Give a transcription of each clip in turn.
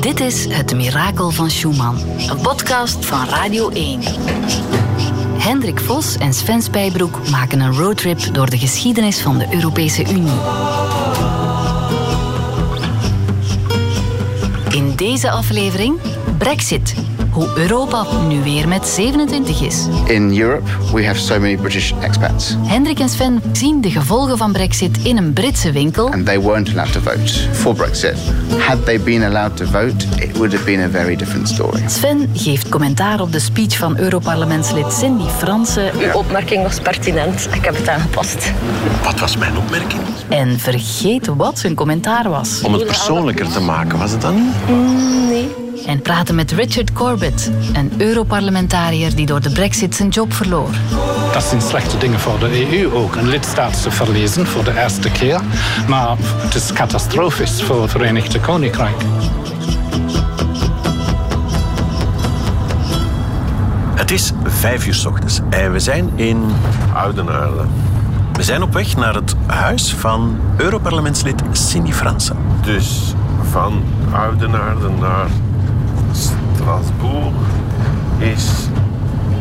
Dit is Het Mirakel van Schumann, een podcast van Radio 1. Hendrik Vos en Sven Spijbroek maken een roadtrip door de geschiedenis van de Europese Unie. In deze aflevering Brexit. Hoe Europa nu weer met 27 is. In Europe, we have so many British expats. Hendrik en Sven zien de gevolgen van Brexit in een Britse winkel. And they weren't allowed to vote for Brexit. Had they been allowed to vote, it would have been a very different story. Sven geeft commentaar op de speech van Europarlementslid Cindy Fransen. Uw opmerking was pertinent. Ik heb het aangepast. Wat was mijn opmerking? En vergeet wat zijn commentaar was. Om het persoonlijker te maken, was het dan niet? En praten met Richard Corbett, een Europarlementariër die door de brexit zijn job verloor. Dat zijn slechte dingen voor de EU ook. Een lidstaat te verliezen voor de eerste keer. Maar het is catastrofisch voor het Verenigd Koninkrijk. Het is vijf uur s ochtends en we zijn in Oudenaarde. We zijn op weg naar het huis van Europarlementslid Cindy Fransen. Dus van Oudenaarde naar Straatsburg is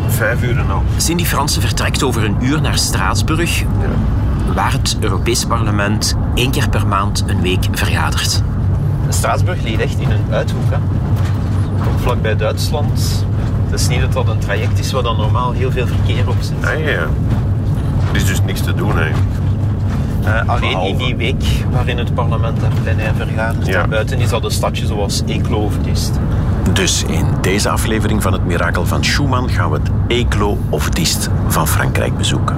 vijf uur en half. Cindy Fransen vertrekt over een uur naar Straatsburg, waar het Europees Parlement één keer per maand een week vergadert. Straatsburg ligt echt in een uithoek. Hè. Komt vlakbij Duitsland. Het is niet dat dat een traject is waar dan normaal heel veel verkeer op zit. Ah ja. Er is dus niks te doen eigenlijk. Eh, alleen in die week waarin het parlement daar plenair vergadert. Ja. Buiten is dat een stadje zoals Eeklo of. Dus in deze aflevering van het Mirakel van Schumann gaan we het Eeklo of Diest van Frankrijk bezoeken.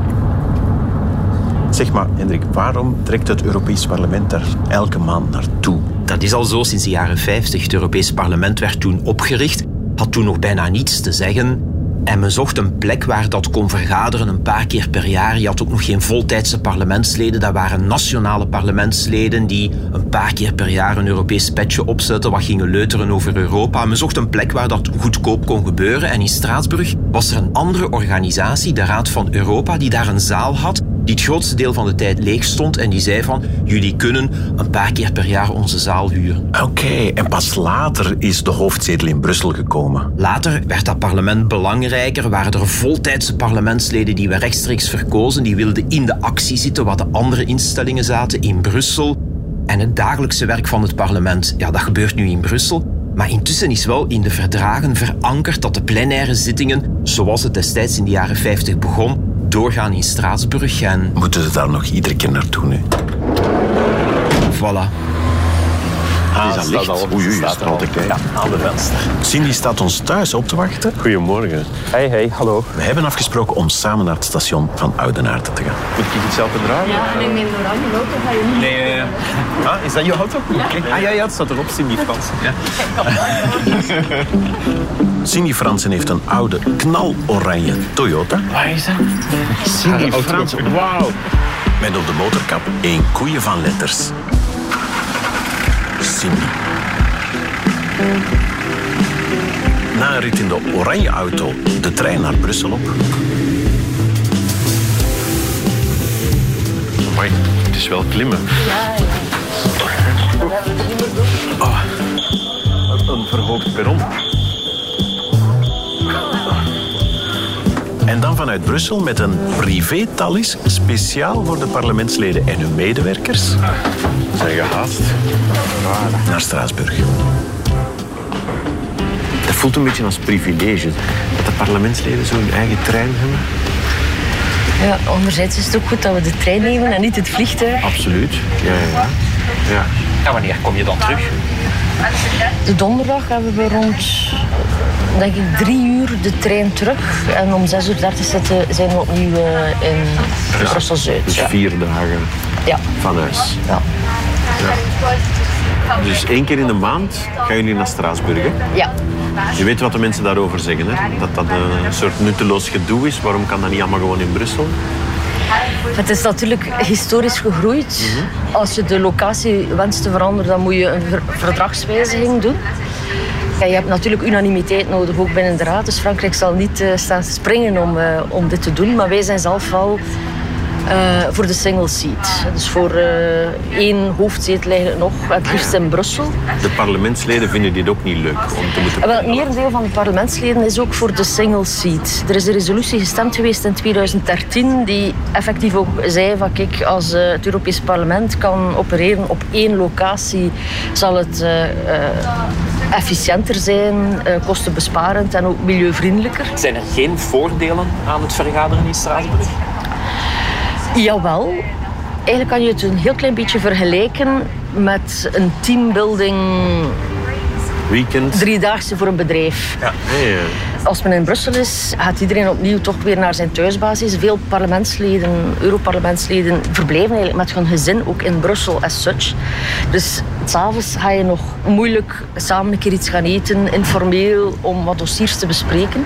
Zeg maar, Hendrik, waarom trekt het Europees Parlement daar elke maand naartoe? Dat is al zo sinds de jaren 50. Het Europees Parlement werd toen opgericht, had toen nog bijna niets te zeggen. En men zocht een plek waar dat kon vergaderen een paar keer per jaar. Je had ook nog geen voltijdse parlementsleden. Dat waren nationale parlementsleden die een paar keer per jaar een Europees petje opzetten, wat gingen leuteren over Europa. Men zocht een plek waar dat goedkoop kon gebeuren. En in Straatsburg was er een andere organisatie, de Raad van Europa, die daar een zaal had die het grootste deel van de tijd leeg stond en die zei van jullie kunnen een paar keer per jaar onze zaal huren. Oké, en pas later is de hoofdzetel in Brussel gekomen. Later werd dat parlement belangrijker, waren er voltijdse parlementsleden die we rechtstreeks verkozen, die wilden in de actie zitten wat de andere instellingen zaten in Brussel. En het dagelijkse werk van het parlement, ja, dat gebeurt nu in Brussel. Maar intussen is wel in de verdragen verankerd dat de plenaire zittingen, zoals het destijds in de jaren 50 begon, doorgaan in Straatsburg. En Moeten ze daar nog iedere keer naartoe nu? voilà. Ah, is dat licht? Oei, oei, staat er al. Ja, aan de venster. Cindy staat ons thuis op te wachten. Goedemorgen. Hey, hey, hallo. We hebben afgesproken om samen naar het station van Oudenaarde te gaan. Moet ik het zelf bedragen? Ja, en ik neem de auto, ga je niet. Nee, eh, ah, is dat je auto? Oké. Ah ja, ja, het staat erop, Cindy Frans. Ja. Cindy Fransen heeft een oude, knaloranje Toyota. Waar is dat? Cindy Frans, wauw. Met op de motorkap één koeien van letters. Cindy. Na een rit in de oranje auto de trein naar Brussel op. Amai, het is wel klimmen. Oh. Een verhoogd perron. En dan vanuit Brussel met een privé-talis speciaal voor de parlementsleden en hun medewerkers Zijn gehaast. naar Straatsburg. Dat voelt een beetje als privilege. Dat de parlementsleden zo hun eigen trein hebben. Ja, anderzijds is het ook goed dat we de trein nemen en niet het vliegtuig. Absoluut. Ja, ja, ja. ja. En wanneer kom je dan terug? De donderdag hebben we rond, denk ik, drie uur de trein terug. En om 6 uur 30 zitten, zijn we opnieuw eh, in Brussel-Zuid. Dus Ja. vier dagen Ja. van huis. Ja. Dus één keer in de maand gaan jullie naar Straatsburg. Hè? ja. Je weet wat de mensen daarover zeggen. Hè? Dat dat een soort nutteloos gedoe is. Waarom kan dat niet allemaal gewoon in Brussel? Het is natuurlijk historisch gegroeid. Als je de locatie wenst te veranderen, dan moet je een ver- verdragswijziging doen. Je hebt natuurlijk unanimiteit nodig, ook binnen de Raad. Dus Frankrijk zal niet eh, staan springen om, eh, om dit te doen. Maar wij zijn zelf wel eh, voor de single seat. Dus voor uh, één hoofdzetel eigenlijk nog, het liefst in Brussel. De parlementsleden vinden dit ook niet leuk om te moeten... Wel, het merendeel van de parlementsleden is ook voor de single seat. Er is een resolutie gestemd geweest in 2013 die effectief ook zei van kijk, als uh, het Europees Parlement kan opereren op één locatie, zal het efficiënter zijn, kostenbesparend en ook milieuvriendelijker. Zijn er geen voordelen aan het vergaderen in Straatsburg? Jawel. Eigenlijk kan je het een heel klein beetje vergelijken met een teambuilding Weekend. Driedaagse voor een bedrijf. Ja. ja. Als men in Brussel is, gaat iedereen opnieuw toch weer naar zijn thuisbasis. Veel parlementsleden, Europarlementsleden, verblijven eigenlijk met hun gezin ook in Brussel as such. Dus s'avonds ga je nog moeilijk samen een keer iets gaan eten, informeel, om wat dossiers te bespreken.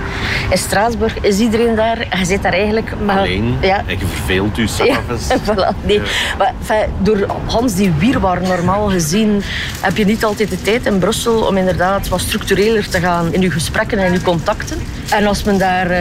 In Straatsburg is iedereen daar. Je zit daar eigenlijk... Maar, Alleen? Ja. En je verveelt je s'avonds. Ja, voilà. Nee. Maar, enfin, door Hans die wierwaar normaal gezien, heb je niet altijd de tijd in Brussel om inderdaad wat structureler te gaan in je gesprekken en je contacten. En als men daar uh,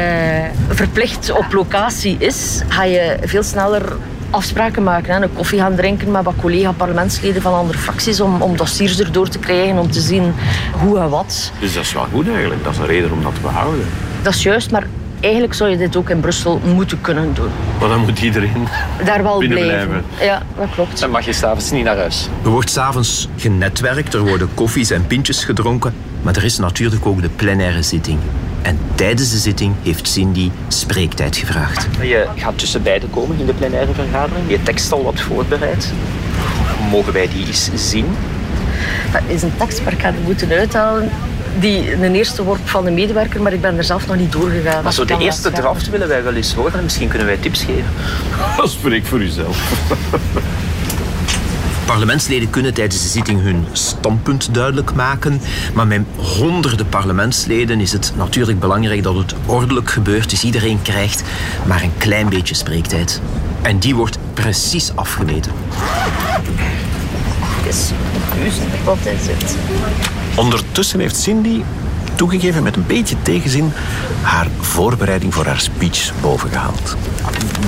verplicht op locatie is, ga je veel sneller afspraken maken. Hè. Een koffie gaan drinken met wat collega-parlementsleden van andere fracties om, om dossiers erdoor te krijgen, om te zien hoe en wat. Dus dat is wel goed eigenlijk. Dat is een reden om dat te behouden. Dat is juist, maar eigenlijk zou je dit ook in Brussel moeten kunnen doen. Maar dan moet iedereen daar wel blijven. blijven. Ja, dat klopt. Dan mag je s'avonds niet naar huis. Er wordt s'avonds genetwerkt, er worden koffies en pintjes gedronken. Maar er is natuurlijk ook de plenaire zitting. En tijdens de zitting heeft Cindy spreektijd gevraagd. Je gaat tussen beiden komen in de plenaire vergadering. Je tekst al wat voorbereid. Mogen wij die eens zien? Dat is een tekst, maar ik ga moeten uithalen die een eerste worp van de medewerker, maar ik ben er zelf nog niet doorgegaan. Maar zo de eerste draft willen wij wel eens horen. Misschien kunnen wij tips geven. Spreek voor uzelf. Parlementsleden kunnen tijdens de zitting hun standpunt duidelijk maken. Maar met honderden parlementsleden is het natuurlijk belangrijk dat het ordelijk gebeurt. Dus iedereen krijgt maar een klein beetje spreektijd. En die wordt precies afgemeten. Is wat is het? Ondertussen heeft Cindy toegegeven met een beetje tegenzin haar voorbereiding voor haar speech bovengehaald.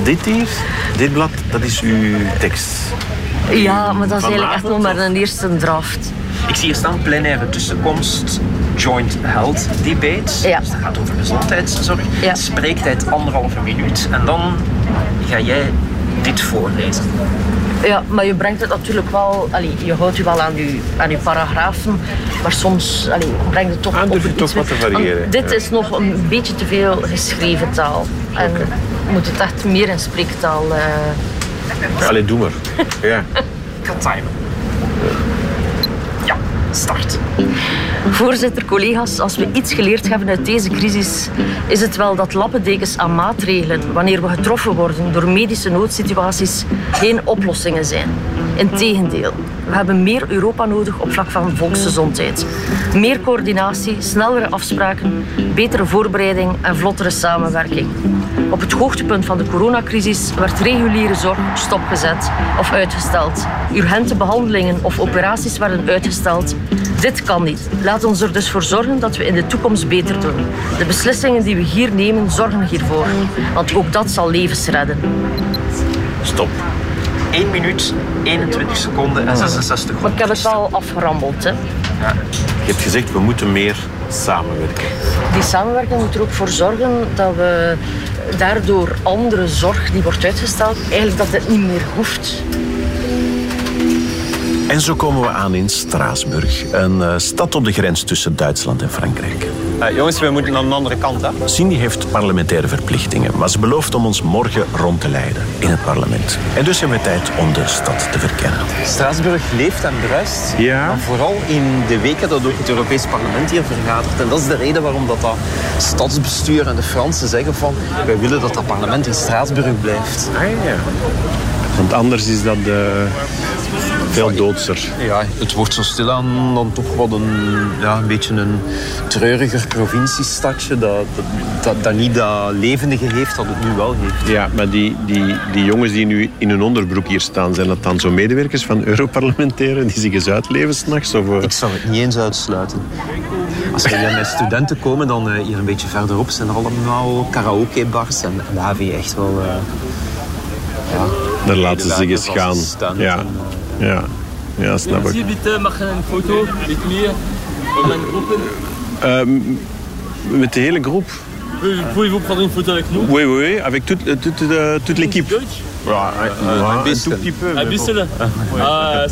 Dit hier, dit blad, dat is uw tekst. Ja, maar dat is eigenlijk echt nog maar een eerste draft. Ik zie hier staan plenaire tussenkomst, joint health debate. Ja. Dus dat gaat over gezondheidszorg. Ja. Spreektijd anderhalve minuut. En dan ga jij dit voorlezen. Ja, maar je brengt het natuurlijk wel... Allee, je houdt je wel aan je, aan je paragrafen, maar soms allee, brengt het toch ah, op je toch wat te variëren. dit is nog een beetje te veel geschreven taal. En okay. moet het echt meer in spreektaal... Uh... Allee, doe maar. ja. Ga timen. Ja, start. Voorzitter, collega's, als we iets geleerd hebben uit deze crisis, is het wel dat lappendekens aan maatregelen, wanneer we getroffen worden door medische noodsituaties, geen oplossingen zijn. Integendeel, we hebben meer Europa nodig op vlak van volksgezondheid. Meer coördinatie, snellere afspraken, betere voorbereiding en vlottere samenwerking. Op het hoogtepunt van de coronacrisis werd reguliere zorg stopgezet of uitgesteld. Urgente behandelingen of operaties werden uitgesteld. Dit kan niet. Laat ons er dus voor zorgen dat we in de toekomst beter doen. De beslissingen die we hier nemen zorgen hiervoor. Want ook dat zal levens redden. Stop. 1 minuut, 21 seconden en 66 Maar ik heb het al afgerambeld. Hè. Ja. Je hebt gezegd, we moeten meer samenwerken. Die samenwerking moet er ook voor zorgen dat we daardoor andere zorg die wordt uitgesteld, eigenlijk dat het niet meer hoeft. En zo komen we aan in Straatsburg, een uh, stad op de grens tussen Duitsland en Frankrijk. Uh, jongens, we moeten naar de andere kant. Hè? Cindy heeft parlementaire verplichtingen, maar ze belooft om ons morgen rond te leiden in het parlement. En dus hebben we tijd om de stad te verkennen. Straatsburg leeft en bruist, ja. maar vooral in de weken dat ook het Europees Parlement hier vergadert. En dat is de reden waarom dat, dat stadsbestuur en de Fransen zeggen van wij willen dat dat parlement in Straatsburg blijft. Ah ja. Want anders is dat de veel doodser. Ja, het wordt zo stilaan dan toch wat een, ja, een beetje een treuriger provinciestadje dat, dat, dat, niet dat levendige heeft dat het nu wel heeft. Ja, maar die, die, die jongens die nu in hun onderbroek hier staan, zijn dat dan zo medewerkers van Europarlementairen die zich eens uitleven s'nachts? Of... Ik zou het niet eens uitsluiten. Als hier met studenten komen, dan uh, hier een beetje verderop zijn er allemaal karaokebars en, en daar heb je echt wel... Uh, Daar laten ze zich eens gaan. Ja, ja. ja snap ik. bitte maken een foto met mij en mijn groepen. Uh, met de hele groep? Pouvez-vous prendre une photo avec nous Oui, oui, oui, avec toute, toute, toute, toute l'équipe. Ja, een petit peu. Een beetje? Ah,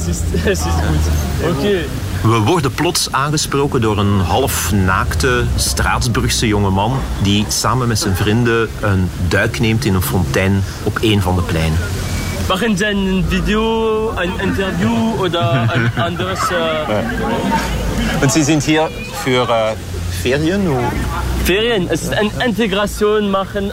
is goed. Oké. We worden plots aangesproken door een half naakte Straatsburgse jongeman die samen met zijn vrienden een duik neemt in een fontein op een van de pleinen. Machen Sie een video, een interview of een anders? Uh... Und Sie sind hier für uh, Ferien? Oder? Ferien, es ist eine Integration machen,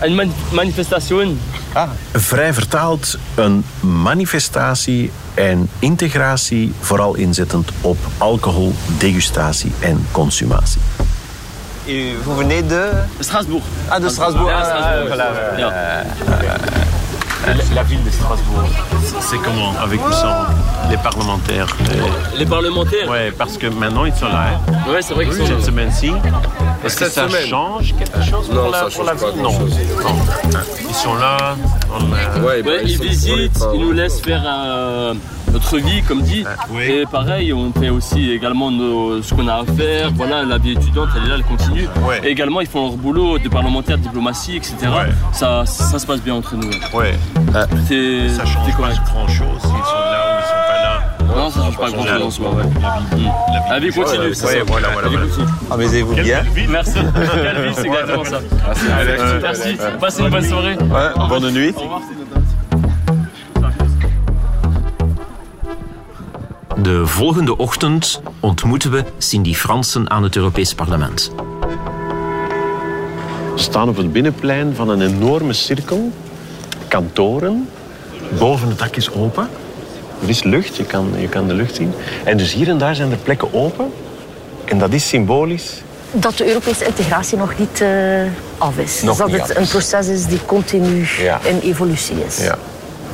een man manifestation. Ah. Vrij vertaald een manifestatie en integratie, vooral inzettend op alcohol, degustatie en consumatie. Et vous venez de Strasbourg. Ah, de Strasbourg. Ja, Strasbourg. Ah, voilà. Ja. La, la, ville de Strasbourg, c'est comment avec où sont les parlementaires Les parlementaires Ouais, parce que maintenant ils sont là. Hein. Ouais, c'est vrai qu'ils sont Cette semaine-ci, est-ce que ça semaine. change quelque chose Non, pour la, ça pour change la pas ville? Non. Ils sont là. Ouais, bah, Ouais, ils ils sont- visitent, ils nous laissent faire euh, notre vie, comme dit. Oui. Et pareil, on fait aussi également nos- ce qu'on a à faire. Voilà, la vie étudiante, elle est là, elle continue. Ouais. Et également, ils font leur boulot de parlementaire, diplomatie, etc. Ouais. Ça, ça se passe bien entre nous. Ouais. C'est Ça change pas correct. grand-chose. Ils sont là ou ils sont pas là. Non, ça change pas grand chose en soi. ouais. La vie continue, c'est Ouais, ça. voilà, voilà. Amusez-vous bien. Merci. Quelle vie, c'est exactement ça. Merci. Passez une bonne soirée. Ouais, bonne nuit. Au revoir. De volgende ochtend ontmoeten we Cindy Fransen aan het Europees Parlement. We staan op het binnenplein van een enorme cirkel. Kantoren. Boven het dak is open. Er is lucht, je kan, je kan de lucht zien. En dus hier en daar zijn er plekken open. En dat is symbolisch. Dat de Europese integratie nog niet eh, af is. Nog dus dat niet het af een proces is die continu Ja. in evolutie is. Ja.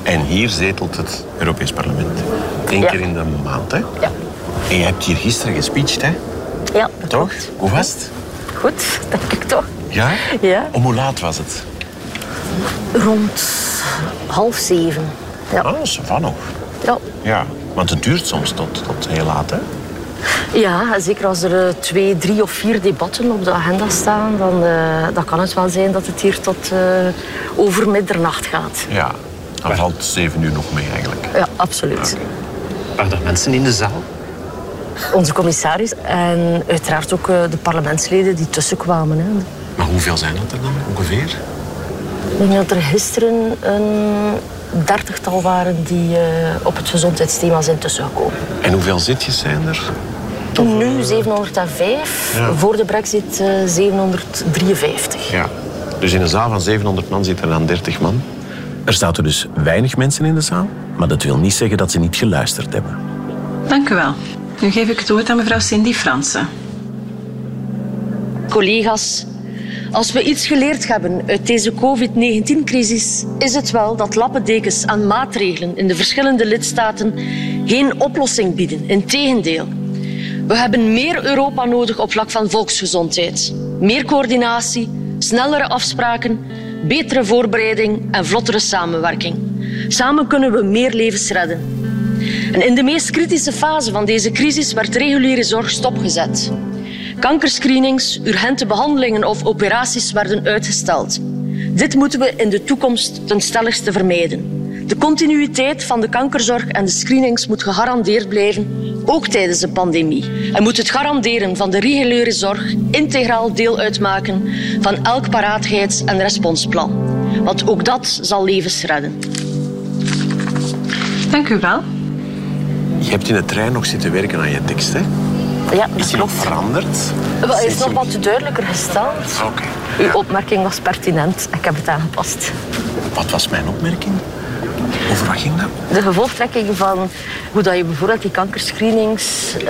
En hier zetelt het Europees Parlement. Eén Ja. keer in de maand, hè? Ja. En je hebt hier gisteren gespeecht, hè? Ja, dat Toch? Hoe was het? Goed, denk ik toch. Ja? Ja. Om hoe laat was het? Rond half zeven. Ja. Ah, ça va nog. Ja. Ja, want het duurt soms tot, tot heel laat, hè? ja, zeker als er eh, twee, drie of vier debatten op de agenda staan, dan, eh, dan kan het wel zijn dat het hier tot eh, over middernacht gaat. Ja. Dan valt zeven uur nog mee, eigenlijk. Ja, absoluut. Waren er mensen in de zaal? Onze commissaris en uiteraard ook eh, de parlementsleden die tussenkwamen. Hè. Maar hoeveel zijn dat er dan ongeveer? Ik denk dat er gisteren een dertigtal waren die eh, op het gezondheidsthema zijn tussengekomen. En hoeveel zitjes zijn er? Nu 705, Ja. voor de brexit eh, 753. Ja. Dus in een zaal van 700 man zitten dan 30 man. Er zaten dus weinig mensen in de zaal, maar dat wil niet zeggen dat ze niet geluisterd hebben. Dank u wel. Nu geef ik het woord aan mevrouw Cindy Fransen. Collega's, als we iets geleerd hebben uit deze COVID-19-crisis, is het wel dat lappendekens aan maatregelen in de verschillende lidstaten geen oplossing bieden. Integendeel. We hebben meer Europa nodig op vlak van volksgezondheid. Meer coördinatie, snellere afspraken, betere voorbereiding en vlottere samenwerking. Samen kunnen we meer levens redden. En in de meest kritische fase van deze crisis werd reguliere zorg stopgezet. Kankerscreenings, urgente behandelingen of operaties werden uitgesteld. Dit moeten we in de toekomst ten stelligste vermijden. De continuïteit van de kankerzorg en de screenings moet gegarandeerd blijven, ook tijdens de pandemie. En moet het garanderen van de reguliere zorg integraal deel uitmaken van elk paraatheid- en responsplan. Want ook dat zal levens redden. Dank u wel. Je hebt in de trein nog zitten werken aan je tekst, hè? Ja, Is die nog veranderd? Wel, hij is nog wat duidelijker gesteld. Oké. Uw opmerking was pertinent. Ik heb het aangepast. Wat was mijn opmerking? Over wat ging dat? De gevolgtrekking van hoe dat je bijvoorbeeld die kankerscreenings eh,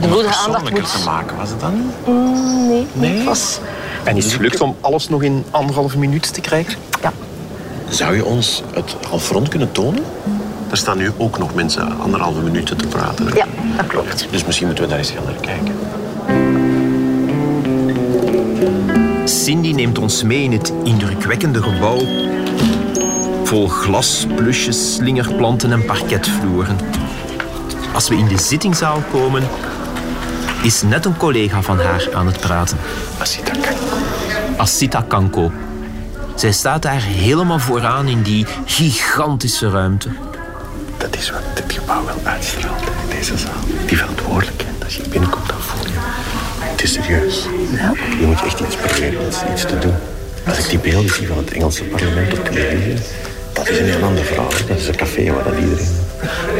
de nodige aandacht Persoonlijker moet... te maken, was het dan? Mm, nee, nee. Het was... En is het gelukt om alles nog in anderhalve minuut te krijgen? Ja. Zou je ons het halfrond kunnen tonen? Er staan nu ook nog mensen anderhalve minuten te praten. hè? Ja, dat klopt. Dus misschien moeten we daar eens gaan naar kijken. Cindy neemt ons mee in het indrukwekkende gebouw Vol glas, plusjes, slingerplanten en parketvloeren. Als we in de zittingzaal komen, is net een collega van haar aan het praten. Asita Kanko. Asita Kanko. Zij staat daar helemaal vooraan in die gigantische ruimte. Dat is wat dit gebouw wel uitstraalt, in deze zaal. Die verantwoordelijkheid. Als je binnenkomt, dan voel je... Het is serieus. Ja. Je moet echt iets proberen, iets, iets te doen. Als ik die beelden zie van het Engelse parlement op televisie... Dat is een heel ander verhaal. Dat is een café waar dat iedereen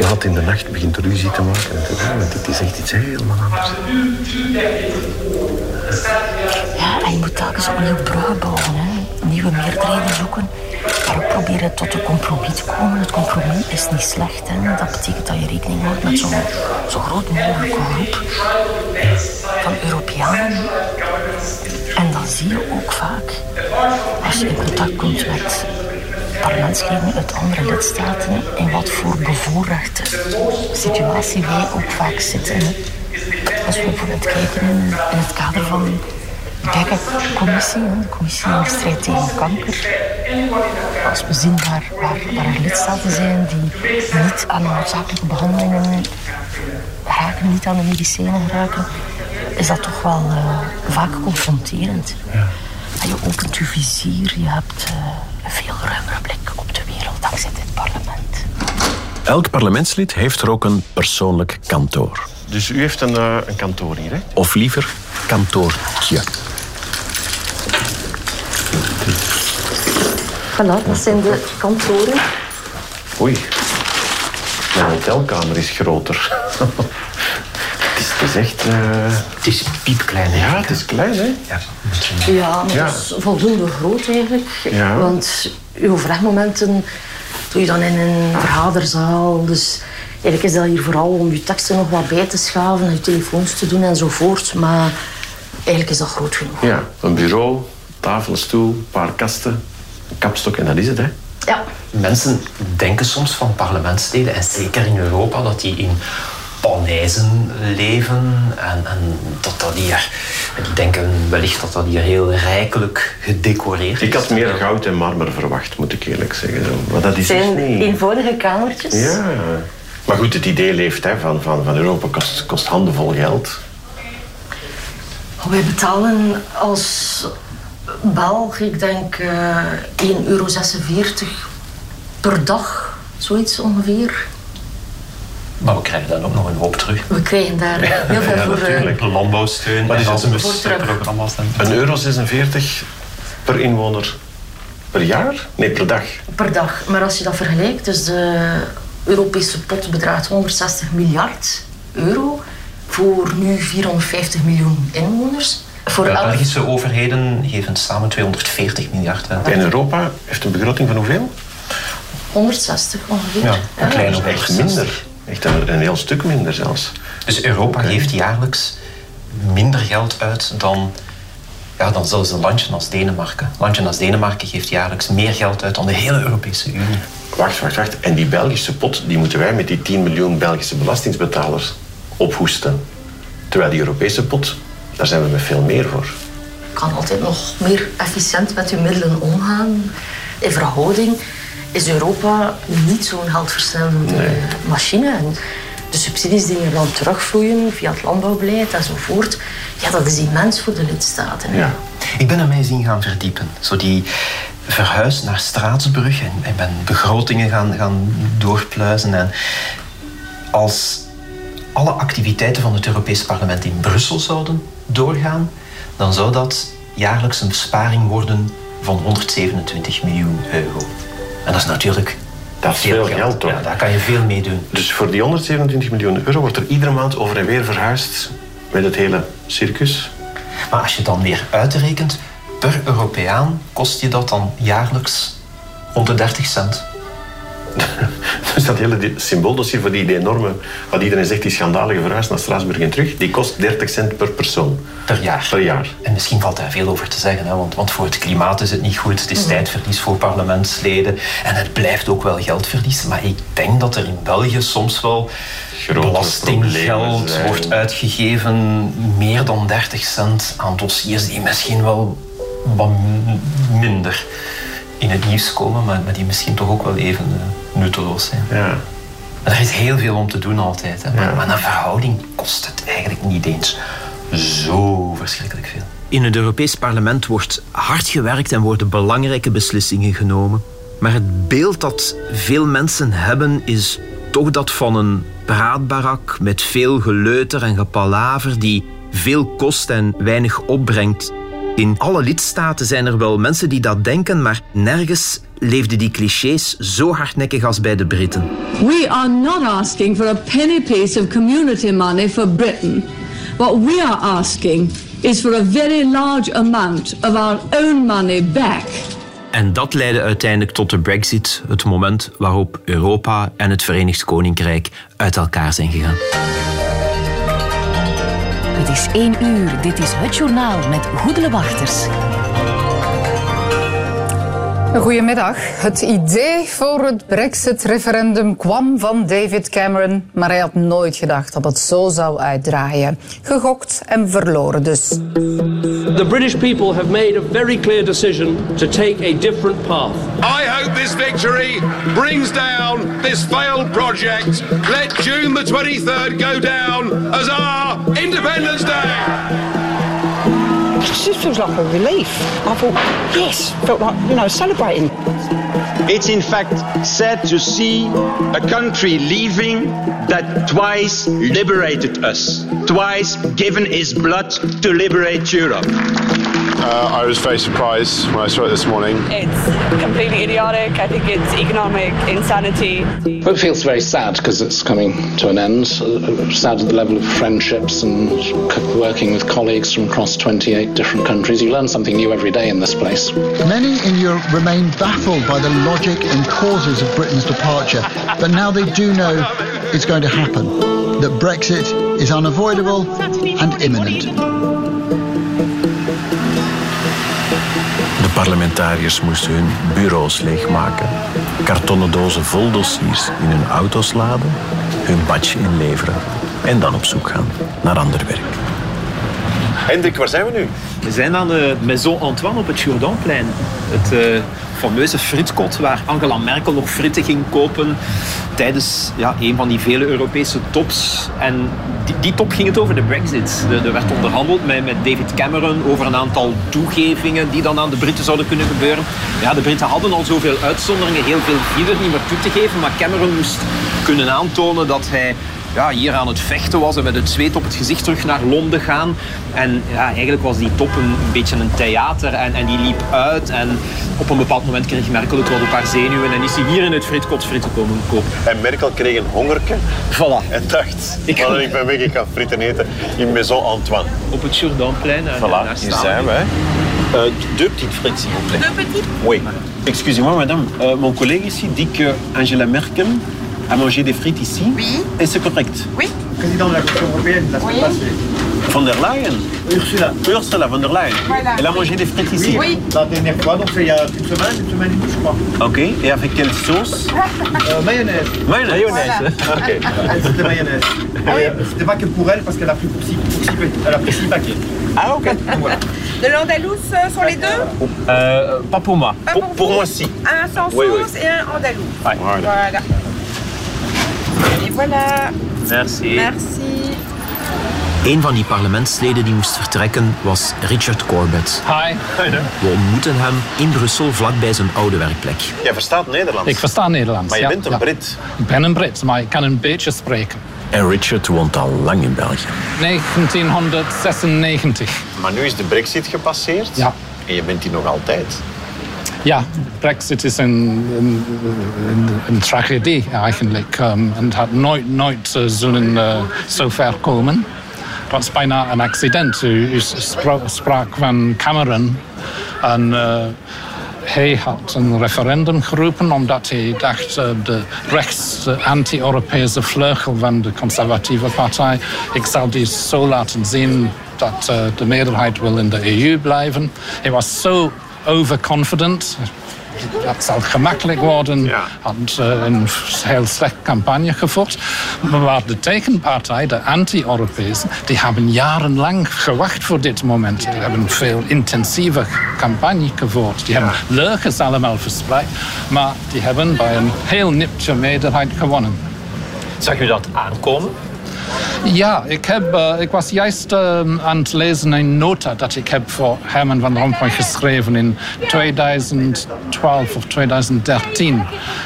laat in de nacht begint ruzie te maken. Want het is echt iets helemaal anders. Ja, en je moet telkens opnieuw bruggen bouwen. Hè. Nieuwe meerderheden zoeken. Maar ook proberen tot een compromis te komen. Het compromis is niet slecht. Hè. Dat betekent dat je rekening houdt met zo'n zo groot mogelijke groep van Europeanen. En dan zie je ook vaak, als je in contact komt met parlementsleden uit andere lidstaten, in wat voor bevoorrechte situatie wij ook vaak zitten. Als we bijvoorbeeld kijken in, het kader van de BECA-commissie, hè, de commissie de strijd tegen kanker. Als we zien waar, waar, waar er lidstaten zijn die niet aan de noodzakelijke behandelingen raken, niet aan de medicijnen geraken, is dat toch wel eh, vaak confronterend. En je opent je vizier, je hebt eh, veel ruimere blik op de wereld dankzij dit parlement. Elk parlementslid heeft er ook een persoonlijk kantoor. Dus u heeft een, eh, een kantoor hier, hè? Of liever kantoortje. Voilà, dat zijn de kantoren. Oei. Mijn hotelkamer is groter. het, is, het is echt... eh, Het is piepklein, hè? Ja, het is klein, hè? Ja. Ja, maar Ja. dat is voldoende groot eigenlijk. Ja. Want uw overlegmomenten doe je dan in een vergaderzaal. Dus eigenlijk is dat hier vooral om je teksten nog wat bij te schaven, je telefoons te doen enzovoort. Maar eigenlijk is dat groot genoeg. Ja, een bureau, tafel, stoel, een paar kasten, een kapstok en dat is het, hè? Ja. Mensen denken soms van parlementsleden, en zeker in Europa, dat die in paleizen leven. En, en dat dat hier, die denken wellicht dat dat hier heel rijkelijk gedecoreerd is. Ik had meer goud en marmer verwacht, moet ik eerlijk zeggen. Maar dat is het zijn niet. eenvoudige kamertjes. Ja. Maar goed, het idee leeft hè, van, van, van Europa kost, kost handenvol geld. Wij betalen als Belg, ik denk eh 1,46 euro per dag, zoiets ongeveer. Maar we krijgen dan ook nog een hoop terug. We krijgen daar heel veel voor. eh, Landbouwsteun, Wat is het? Erasmus-programma's. en- Een euro 46 per inwoner per jaar? Nee, per dag. per dag. Maar als je dat vergelijkt, dus de Europese pot bedraagt 160 miljard euro voor nu 450 miljoen inwoners. Voor De elk Belgische overheden geven samen 240 miljard uit. En Europa heeft een begroting van hoeveel? 160 ongeveer. Ja, een kleine dus Echt 160. minder. Echt een, een heel stuk minder zelfs. Dus Europa geeft jaarlijks minder geld uit dan, ja, dan zelfs een landje als Denemarken. Een landje als Denemarken geeft jaarlijks meer geld uit dan de hele Europese Unie. Wacht, wacht, wacht. En die Belgische pot, die moeten wij met die 10 miljoen Belgische belastingsbetalers ophoesten. Terwijl die Europese pot, daar zijn we met veel meer voor. kan altijd nog meer efficiënt met je middelen omgaan. In verhouding is Europa niet zo'n geldversnellende machine. En de subsidies die er dan terugvloeien via het landbouwbeleid enzovoort, ja, dat is immens voor de lidstaten. Ja. Ik ben ermee zien gaan verdiepen. Zo die verhuis naar Straatsburg en, en ben begrotingen gaan, gaan doorpluizen. En als alle activiteiten van het Europees Parlement in Brussel zouden doorgaan, dan zou dat jaarlijks een besparing worden van 127 miljoen euro. En dat is natuurlijk Dat is veel geld, toch? Ja, daar kan je veel mee doen. Dus voor die 127 miljoen euro wordt er iedere maand over en weer verhuisd met het hele circus. Maar als je dan weer uitrekent, per Europeaan kost je dat dan jaarlijks 130 cent. Dus dat hele symbooldossier voor die enorme, wat iedereen zegt, die schandalige verhuis naar Straatsburg en terug, die kost 30 cent per persoon. Per jaar. Per jaar. En misschien valt daar veel over te zeggen, hè? Want, want voor het klimaat is het niet goed. Het is tijdverlies voor parlementsleden. En het blijft ook wel geldverlies. Maar ik denk dat er in België soms wel Grote belastinggeld wordt uitgegeven. Meer dan 30 cent aan dossiers die misschien wel wat minder in het nieuws komen, maar, maar die misschien toch ook wel even uh, nutteloos zijn. Ja. er is heel veel om te doen altijd. Hè. Maar, maar een verhouding kost het eigenlijk niet eens zo verschrikkelijk veel. In het Europees Parlement wordt hard gewerkt en worden belangrijke beslissingen genomen. Maar het beeld dat veel mensen hebben is toch dat van een praatbarak met veel geleuter en gepalaver die veel kost en weinig opbrengt. In alle lidstaten zijn er wel mensen die dat denken, maar nergens leefden die clichés zo hardnekkig als bij de Britten. We are not asking for a penny piece of community money for Britain. What we are asking is for a very large amount of our own money back. En dat leidde uiteindelijk tot de Brexit, het moment waarop Europa en het Verenigd Koninkrijk uit elkaar zijn gegaan. Het is één uur. Dit is het journaal met Goedele Wachters. Goedemiddag. Het idee voor het Brexit-referendum kwam van David Cameron, maar hij had nooit gedacht dat het zo zou uitdraaien. Gegokt en verloren dus. The British people have made a very clear decision to take a different path. I hope this victory brings down this failed project. Let June the 23rd go down as our Independence Day. Just feels like a relief. I thought, yes, felt like, you know, celebrating. It's in fact sad to see a country leaving that twice liberated us, twice given its blood to liberate Europe. Uh, I was very surprised when I saw it this morning. It's completely idiotic. I think it's economic insanity. Well, it feels very sad because it's coming to an end. Uh, sad at the level of friendships and working with colleagues from across 28 different countries. You learn something new every day in this place. Many in Europe remain baffled by the logic and causes of Britain's departure, but now they do know it's going to happen. That Brexit is unavoidable and imminent. Parlementariërs moesten hun bureaus leegmaken, kartonnen dozen vol dossiers in hun auto's laden, hun badge inleveren en dan op zoek gaan naar ander werk. Hendrik, waar zijn we nu? We zijn aan de Maison Antoine op het Jourdainplein. Het uh, fameuze fritkot waar Angela Merkel nog fritten ging kopen tijdens ja, een van die vele Europese tops. En die, die top ging het over de brexit. Er werd onderhandeld met, met David Cameron over een aantal toegevingen die dan aan de Britten zouden kunnen gebeuren. Ja, de Britten hadden al zoveel uitzonderingen, heel veel viel niet meer toe te geven. Maar Cameron moest kunnen aantonen dat hij ja, hier aan het vechten was en met het zweet op het gezicht terug naar Londen gaan. En ja, eigenlijk was die top een, beetje een theater en, en die liep uit. En op een bepaald moment kreeg Merkel het wel op haar zenuwen en is hij hier in het fritkot fritten komen kopen. En Merkel kreeg een hongerke. Voilà. En dacht, ik, ik ben weg, ik ga fritten eten in Maison Antoine. Op het Jourdainplein. Voilà, hier zijn we. Uh, deux petites frites, s'il vous plaît. Deux petites Oui. Excusez-moi, madame. Uh, mon collègue ici dit que Angela Merkel à manger des frites ici. Oui. Et c'est correct. Oui. Président de la Commission européenne, la semaine Oui. passée. Von der Leyen Ursula. Ursula von der Leyen. Voilà. Elle a mangé des frites ici. Oui. La dernière fois, donc c'est il y a une semaine, une semaine et demie, je crois. Ok. Et avec quelle sauce? Euh, mayonnaise. Mayonnaise. Voilà. Ok. Elle, C'était mayonnaise. Et C'était pas que pour elle, parce qu'elle a pris pour six, pour six elle a pris six paquets. Ah ok. Voilà. De l'andalouse euh, sur les deux? Euh, pas pour moi. Pas Pour, pour pour moi, si. Un sans Oui, oui. sauce et un andalou. Ouais. Voilà. Et voilà. Merci. Merci. Een van die parlementsleden die moest vertrekken was Richard Corbett. Hi. We ontmoeten hem in Brussel vlakbij zijn oude werkplek. Jij verstaat Nederlands. Ik versta Nederlands. Maar je ja, bent een ja. Brit. Ik ben een Brit, maar ik kan een beetje spreken. En Richard woont al lang in België. 1996. Maar nu is de brexit gepasseerd. Ja. En je bent hier nog altijd. Ja, Brexit is een, een, een, tragedie eigenlijk. Um, en het had nooit, nooit uh, zo ver komen. Dat is bijna een accident. U, u spra- sprak van Cameron. En uh, hij had een referendum geroepen omdat hij dacht de rechts, anti-Europese vleugel van de conservatieve partij. Ik zal die zo laten zien dat de meerderheid wil in de EU blijven. Hij was zo overconfident. dat zal gemakkelijk worden. Had uh, een heel slecht campagne gevoerd. Maar de tegenpartij, de anti-Europezen, die hebben jarenlang gewacht voor dit moment. Die hebben een veel intensieve campagne gevoerd. Die hebben leugens allemaal verspreid. Maar die hebben bij een heel niptje meerderheid gewonnen. Zag u dat aankomen? Ja, ik, heb, uh, ik was juist uh, aan het lezen een nota dat ik heb voor Herman van Rompuy geschreven in 2012 of 2013.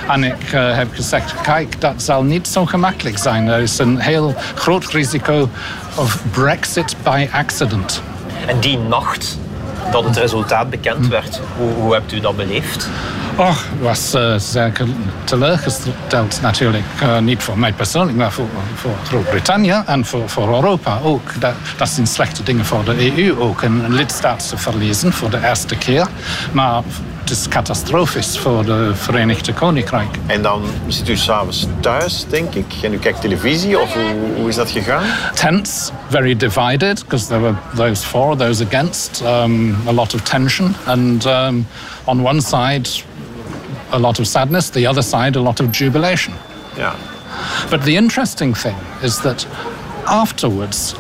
En ik uh, heb gezegd, kijk, dat zal niet zo gemakkelijk zijn. Er is een heel groot risico of Brexit by accident. En die nacht dat het resultaat bekend werd, hoe, hoe hebt u dat beleefd? Och, was uh, zeker teleurgesteld natuurlijk. Uh, niet voor mij persoonlijk, maar voor, voor Groot-Brittannië en voor, voor Europa ook. Dat, dat zijn slechte dingen voor de EU ook. Een, lidstaat te verliezen voor de eerste keer. Maar is catastrofisch voor de Verenigde Koninkrijk. En dan zit u s'avonds thuis, denk ik, en u kijkt televisie, of hoe, hoe is dat gegaan? Tense, very divided, because there were those for, those against, um, a lot of tension. And um, on one side, a lot of sadness, the other side, a lot of jubilation. Yeah. But the interesting thing is that afterwards,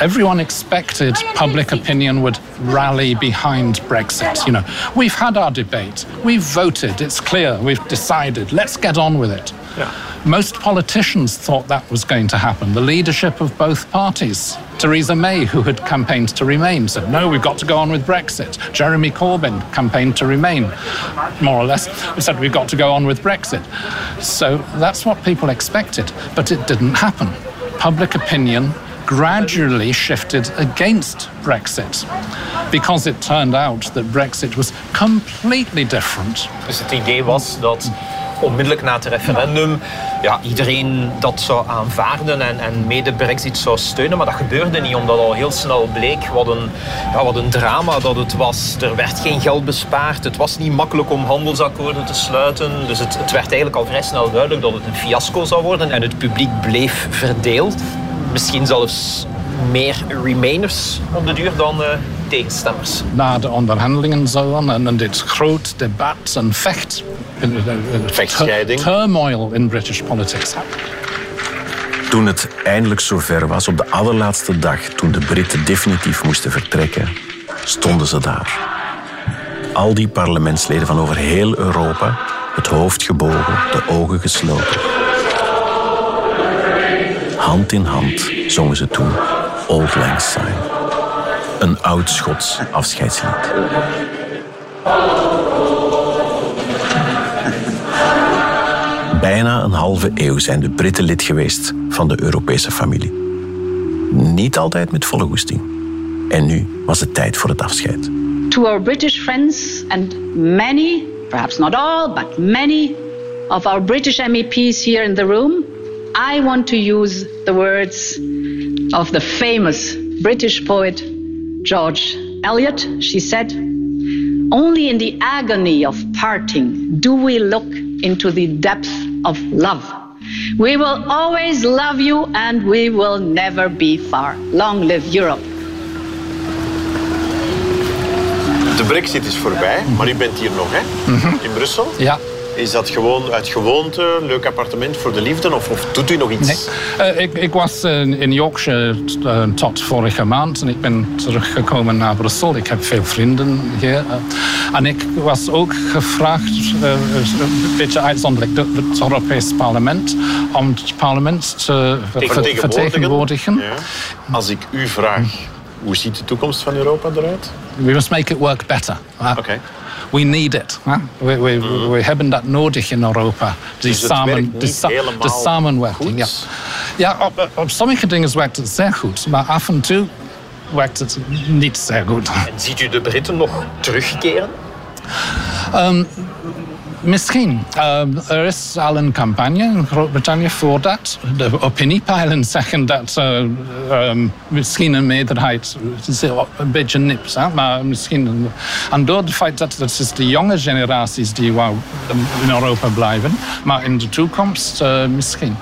everyone expected public opinion would rally behind Brexit. You know, we've had our debate, we've voted, it's clear, we've decided, let's get on with it. Yeah. Most politicians thought that was going to happen. The leadership of both parties. Theresa May, who had campaigned to remain, said, no, we've got to go on with Brexit. Jeremy Corbyn campaigned to remain, more or less, said, we've got to go on with Brexit. So that's what people expected, but it didn't happen. Public opinion gradually shifted against Brexit because it turned out that Brexit was completely different. Dus het idee was dat onmiddellijk na het referendum ja, iedereen dat zou aanvaarden en, en mede Brexit zou steunen. Maar dat gebeurde niet, omdat al heel snel bleek wat een, wat een drama dat het was. Er werd geen geld bespaard. Het was niet makkelijk om handelsakkoorden te sluiten. Dus het, het werd eigenlijk al vrij snel duidelijk dat het een fiasco zou worden. En het publiek bleef verdeeld. Misschien zelfs meer remainers op de duur dan uh, tegenstemmers. Na de onderhandelingen zo en, en dit groot debat en vecht... Vechtscheiding. Turmoil in British politics. Toen het eindelijk zover was, op de allerlaatste dag, toen de Britten definitief moesten vertrekken, stonden ze daar. Al die parlementsleden van over heel Europa, het hoofd gebogen, de ogen gesloten. Hand in hand zongen ze toen Old Lang Syne. Een oud Schots afscheidslied. Bijna een halve eeuw zijn de Britten lid geweest van de Europese familie. Niet altijd met volle goesting. En nu was het tijd voor het afscheid. To our British friends and many, perhaps not all, but many of our British MEPs here in the room, I want to use the words of the famous British poet George Eliot. She said, Only in the agony of parting do we look into the depth of love. We will always love you and we will never be far. Long live Europe. De brexit is voorbij, maar u bent hier nog, hè? Mhm. In Brussel? Ja. Is dat gewoon uit gewoonte, leuk appartement voor de liefde of, of doet u nog iets? Nee. Uh, ik, ik, was uh, in Yorkshire uh, tot vorige maand en ik ben teruggekomen naar Brussel. Ik heb veel vrienden hier. en ik was ook gevraagd, een beetje uitzonderlijk, door het Europees Parlement, om het parlement te vertegenwoordigen. vertegenwoordigen. Ja. Als ik u vraag, hoe ziet de toekomst van Europa eruit? We must make it work better. Okay. We need it. Hè? We, we, Mm. we hebben dat nodig in Europa. Die Dus samen, de, samenwerking. Ja, ja op, op sommige dingen werkt het zeer goed, maar af en toe werkt het niet zeer goed. En ziet u de Britten nog terugkeren? Um, misschien. Um, er is al een campagne in Groot-Brittannië voor dat. De opiniepeilen zeggen dat uh, um, misschien een meerderheid het is een beetje nips, hè? maar misschien. En door het feit dat het is de jonge generaties die wou in Europa blijven, maar in de toekomst uh, misschien.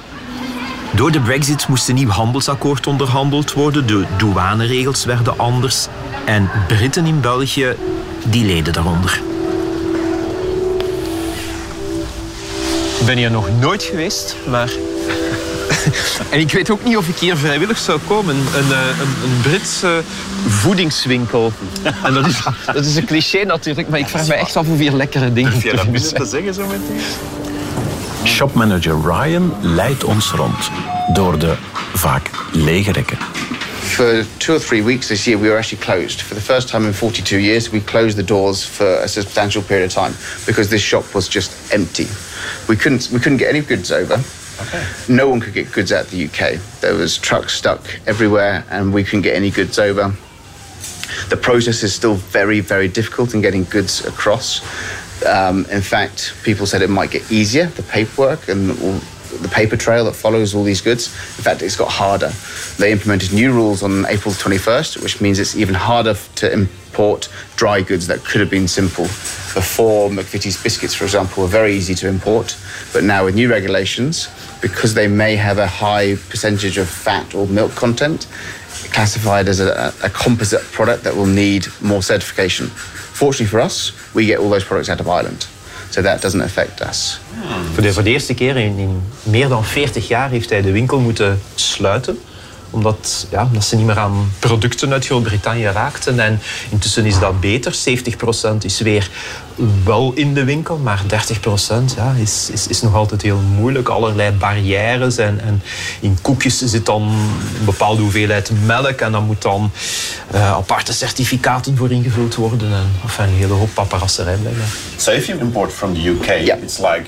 Door de brexit moest een nieuw handelsakkoord onderhandeld worden. De douaneregels werden anders. En Britten in België, die leden daaronder. Ben hier nog nooit geweest, maar... en ik weet ook niet of ik hier vrijwillig zou komen. Een, eh, een, een Britse voedingswinkel. En dat is, dat is een cliché natuurlijk, maar ik vraag me echt af hoeveel lekkere dingen Durf jij dat er binnen zijn. te zeggen zo meteen? Shopmanager Ryan leidt ons rond door de vaak lege rekken. For two or three weeks this year, we were actually closed. For the first time in 42 years, we closed the doors for a substantial period of time because this shop was just empty. We couldn't, we couldn't get any goods over. No one could get goods out of the UK. There was trucks stuck everywhere, and we couldn't get any goods over. The process is still very, very difficult in getting goods across. Um, in fact, people said it might get easier, the paperwork and all, the paper trail that follows all these goods. In fact, it's got harder. They implemented new rules on April 21st, which means it's even harder to import dry goods that could have been simple. Before, McVitie's biscuits, for example, were very easy to import, but now with new regulations, because they may have a high percentage of fat or milk content, classified as a, a composite product that will need more certification. Fortunately for us, we get all those products out of Ireland, so that doesn't affect us. Voor de, voor de eerste keer in, in meer dan 40 jaar heeft hij de winkel moeten sluiten. Omdat, ja, omdat ze niet meer aan producten uit Groot-Brittannië raakten. En intussen is dat beter. 70% is weer wel in de winkel. Maar 30% ja, is, is, is nog altijd heel moeilijk. Allerlei barrières. En, en in koekjes zit dan een bepaalde hoeveelheid melk. En dan moet dan eh, aparte certificaten voor ingevuld worden. En enfin, een hele hoop paparasserij blijkbaar. So if you import from the UK, it's like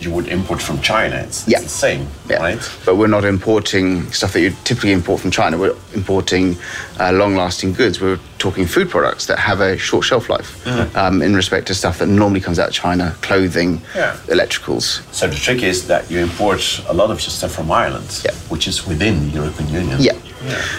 you would import from China. It's, it's the same, right? But we're not importing stuff that you typically import from China. We're importing uh, long-lasting goods. We're talking food products that have a short shelf life um, in respect to stuff that normally comes out of China, clothing, Yeah. electricals. So the trick is that you import a lot of your stuff from Ireland, yeah. which is within the European Union. Yeah.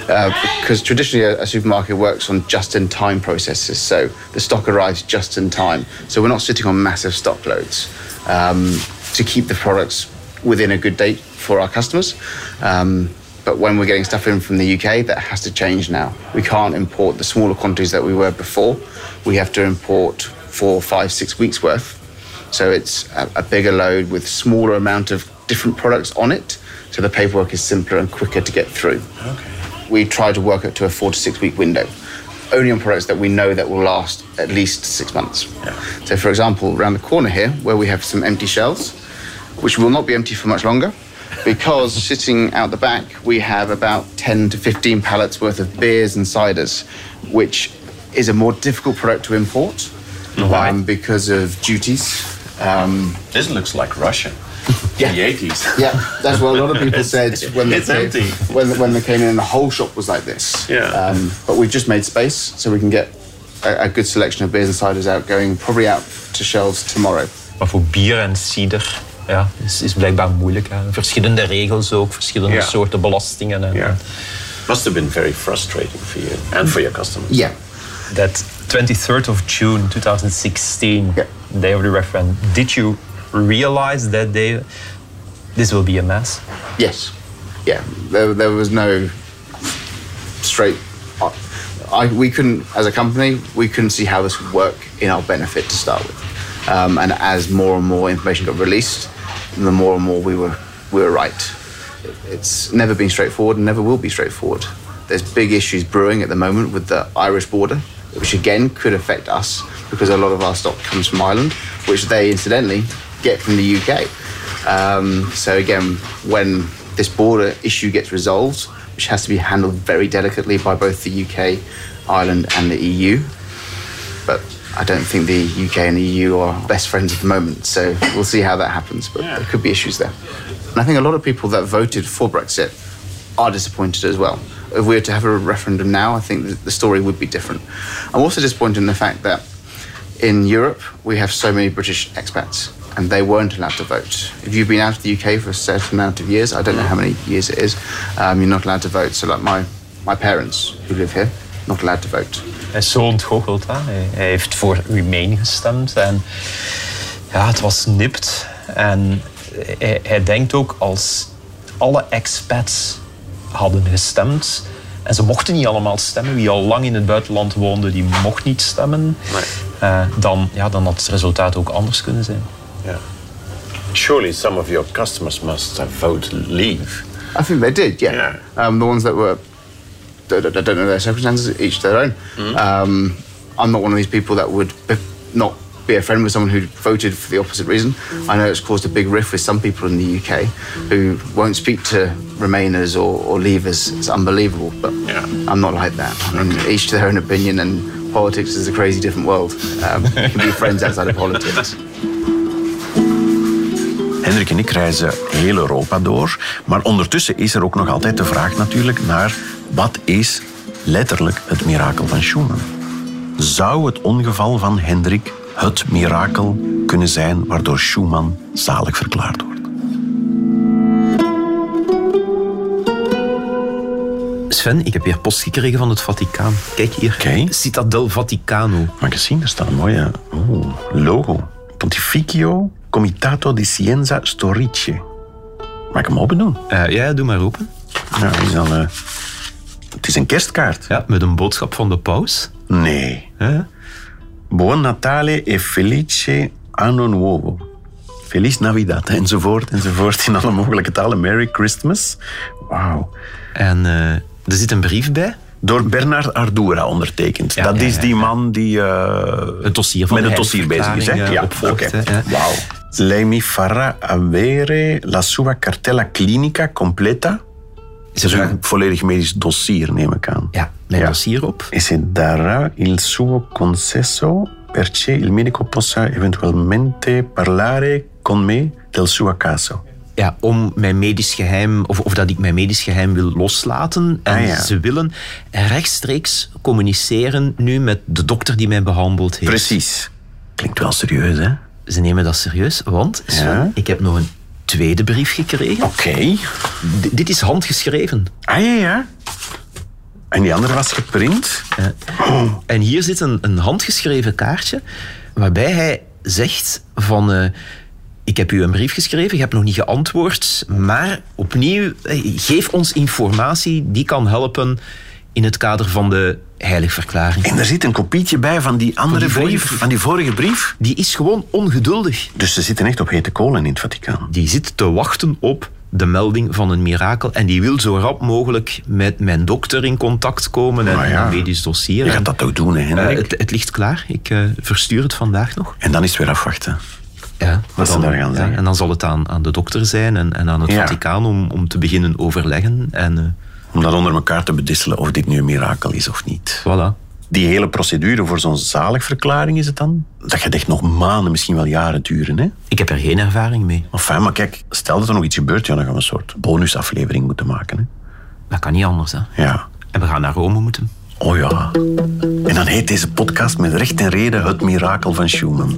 Uh, because traditionally a, a supermarket works on just-in-time processes, so the stock arrives just in time. So we're not sitting on massive stock loads um, to keep the products within a good date for our customers. Um, but when we're getting stuff in from the UK, that has to change now. We can't import the smaller quantities that we were before. We have to import four, five, six weeks worth. So it's a, a bigger load with smaller amount of different products on it. So the paperwork is simpler and quicker to get through. Okay. We try to work it to a four to six week window, only on products that we know that will last at least six months. Yeah. So, for example, around the corner here, where we have some empty shelves, which will not be empty for much longer, because sitting out the back, we have about 10 to 15 pallets worth of beers and ciders, which is a more difficult product to import um, because of duties. Um, This looks like Russia. In the 80s. yeah, that's what a lot of people said when they It's came, empty. when when they came in. The whole shop was like this. Yeah. Um, but we've just made space so we can get a, a good selection of beers and ciders out, going probably out to shelves tomorrow. Maar voor bier en cider ja, is, is blijkbaar moeilijk. Hè. Verschillende regels ook, verschillende Ja. soorten belastingen. En, Yeah. Must have been very frustrating for you and for your customers. Yeah. That 23rd of June 2016, day of the referendum, did you realize that day this will be a mess? Yes. Yeah. There, there was no straight. I, we couldn't, as a company, we couldn't see how this would work in our benefit to start with. Um, and as more and more information got released, the more and more we were we were right. It's never been straightforward and never will be straightforward. There's big issues brewing at the moment with the Irish border, which again could affect us because a lot of our stock comes from Ireland, which they incidentally get from the UK. Um, so again, when this border issue gets resolved, which has to be handled very delicately by both the UK, Ireland, and the EU, but I don't think the UK and the EU are best friends at the moment. So we'll see how that happens. But there could be issues there. And I think a lot of people that voted for Brexit are disappointed as well. If we were to have a referendum now, I think the story would be different. I'm also disappointed in the fact that in Europe we have so many British expats and they weren't allowed to vote. If you've been out of the UK for a certain amount of years, I don't know how many years it is, um, you're not allowed to vote. So like my, my parents who live here, not allowed to vote. Hij is zo ontgoocheld. Hè. Hij, hij heeft voor Remain gestemd. En ja, het was nipt. En hij, hij denkt ook als alle expats hadden gestemd... En ze mochten niet allemaal stemmen. Wie al lang in het buitenland woonde, die mocht niet stemmen. Eh, dan, ja, dan had het resultaat ook anders kunnen zijn. Ja. Surely some of your customers must have voted leave. I think they did, yeah. Um, the ones that were, circumstances, each their own. Um, I'm not one of these people that would be, not be a friend with someone who voted for the opposite reason. I know it's caused a big rift with some people in the UK who won't speak to Remainers or, or Leavers. It's unbelievable, but I'm not like that. I mean, each to their own opinion, and politics is a crazy different world. Um, you can be friends outside of politics. Hendrik en ik reizen heel Europa door. Maar ondertussen is er ook nog altijd de vraag natuurlijk naar wat is letterlijk het mirakel van Schumann? Zou het ongeval van Hendrik het mirakel kunnen zijn waardoor Schumann zalig verklaard wordt? Sven, ik heb weer post gekregen van het Vaticaan. Kijk hier. Citadel Vaticano. Mag ik zien? Er staat een mooie oeh, logo. Pontificio Comitato di Scienza Storice. Mag ik hem open doen? Eh, ja, doe maar open. Ja, het is, dan, het is een kerstkaart. Ja, met een boodschap van de paus. Nee. Buon Natale e felice anno nuovo. Feliz Navidad, enzovoort, enzovoort. In alle mogelijke talen. Merry Christmas. Wauw. En eh, er zit een brief bij. Door Bernard Ardura ondertekend. dat ja, is ja, die ja. man die eh, Het dossier van met het dossier bezig is. Hè? Ja, eh, opvolgt, oké. ja. Wauw. Lei mi farà avere la sua cartella clinica completa. Het is een volledig medisch dossier, neem ik aan. Ja, mijn dossier op. E se darà il suo consenso perché il medico possa eventualmente parlare con me del suo caso. Ja, om mijn medisch geheim, of, of dat ik mijn medisch geheim wil loslaten. En Ah, ja. ze willen rechtstreeks communiceren nu met de dokter die mij behandeld heeft. Precies. Klinkt wel serieus, hè? Ze nemen dat serieus, want Sven, ik heb nog een tweede brief gekregen. Oké. Dit is handgeschreven. Ah ja, ja. En die andere was geprint? En hier zit een, een handgeschreven kaartje waarbij hij zegt van... eh, ik heb u een brief geschreven, je hebt nog niet geantwoord, maar opnieuw, eh, geef ons informatie die kan helpen in het kader van de heiligverklaring. En er zit een kopietje bij van die andere die vorige brief, brief. van die vorige brief. Die is gewoon ongeduldig. Dus ze zitten echt op hete kolen in het Vaticaan. Die zit te wachten op de melding van een mirakel en die wil zo rap mogelijk met mijn dokter in contact komen en Maar ja. een medisch dossier. Je gaat dat ook doen, hè, eh, het, het ligt klaar. Ik eh, verstuur het vandaag nog. En dan is het weer afwachten. Ja, Wat ze daar gaan ja, zeggen. en dan zal het aan, aan de dokter zijn en, en aan het Ja. Vaticaan om, om te beginnen overleggen. En eh, Om dat onder elkaar te bedisselen of dit nu een mirakel is of niet. voilà. Die hele procedure voor zo'n zaligverklaring is het dan? Dat gaat echt nog maanden, misschien wel jaren duren, hè? Ik heb er geen ervaring mee. Enfin, maar kijk, stel dat er nog iets gebeurt, ja, dan gaan we een soort bonusaflevering moeten maken, hè? Dat kan niet anders, hè. Ja. En we gaan naar Rome moeten. Oh ja. En dan heet deze podcast met recht en reden Het Mirakel van Schumann.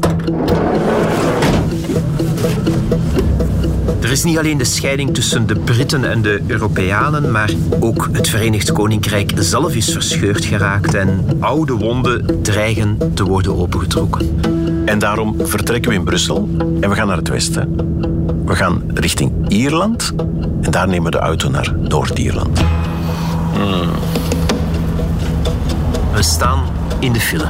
Er is niet alleen de scheiding tussen de Britten en de Europeanen, maar ook het Verenigd Koninkrijk zelf is verscheurd geraakt en oude wonden dreigen te worden opengetrokken. En daarom vertrekken we in Brussel en we gaan naar het westen. We gaan richting Ierland en daar nemen we de auto naar Noord-Ierland. We staan in de file.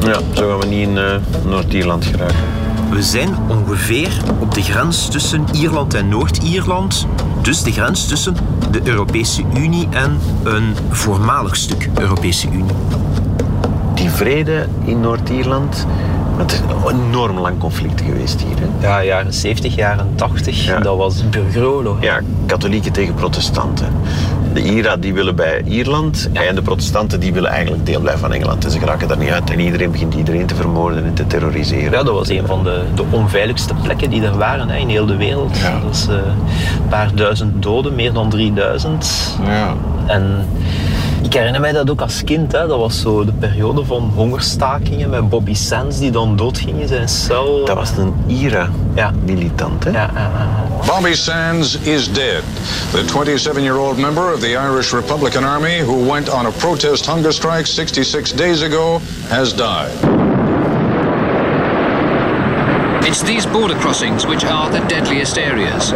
Ja, zo gaan we niet in eh, Noord-Ierland geraken. We zijn ongeveer op de grens tussen Ierland en Noord-Ierland. Dus de grens tussen de Europese Unie en een voormalig stuk Europese Unie. Die vrede in Noord-Ierland, het is een enorm lang conflict geweest hier. Hè? Ja, jaren 70, jaren 80, dat was burgeroorlog. Ja, katholieken tegen protestanten. De IRA die willen bij Ierland en de protestanten die willen eigenlijk deel blijven van Engeland. En ze geraken daar niet uit en iedereen begint iedereen te vermoorden en te terroriseren. Ja, dat was een van de, de onveiligste plekken die er waren hè, in heel de wereld. Dat is eh, een paar duizend doden, meer dan 3000. Ja. En ik herinner mij dat ook als kind. Hè. Dat was zo de periode van hongerstakingen met Bobby Sands die dan doodging in zijn cel. Dat was een IRA-militant, hè? Ja, ja, ja. Bobby Sands is dead. The 27-year-old member of the Irish Republican Army who went on a protest hunger strike 66 days ago has died. It's these border crossings which are the deadliest areas.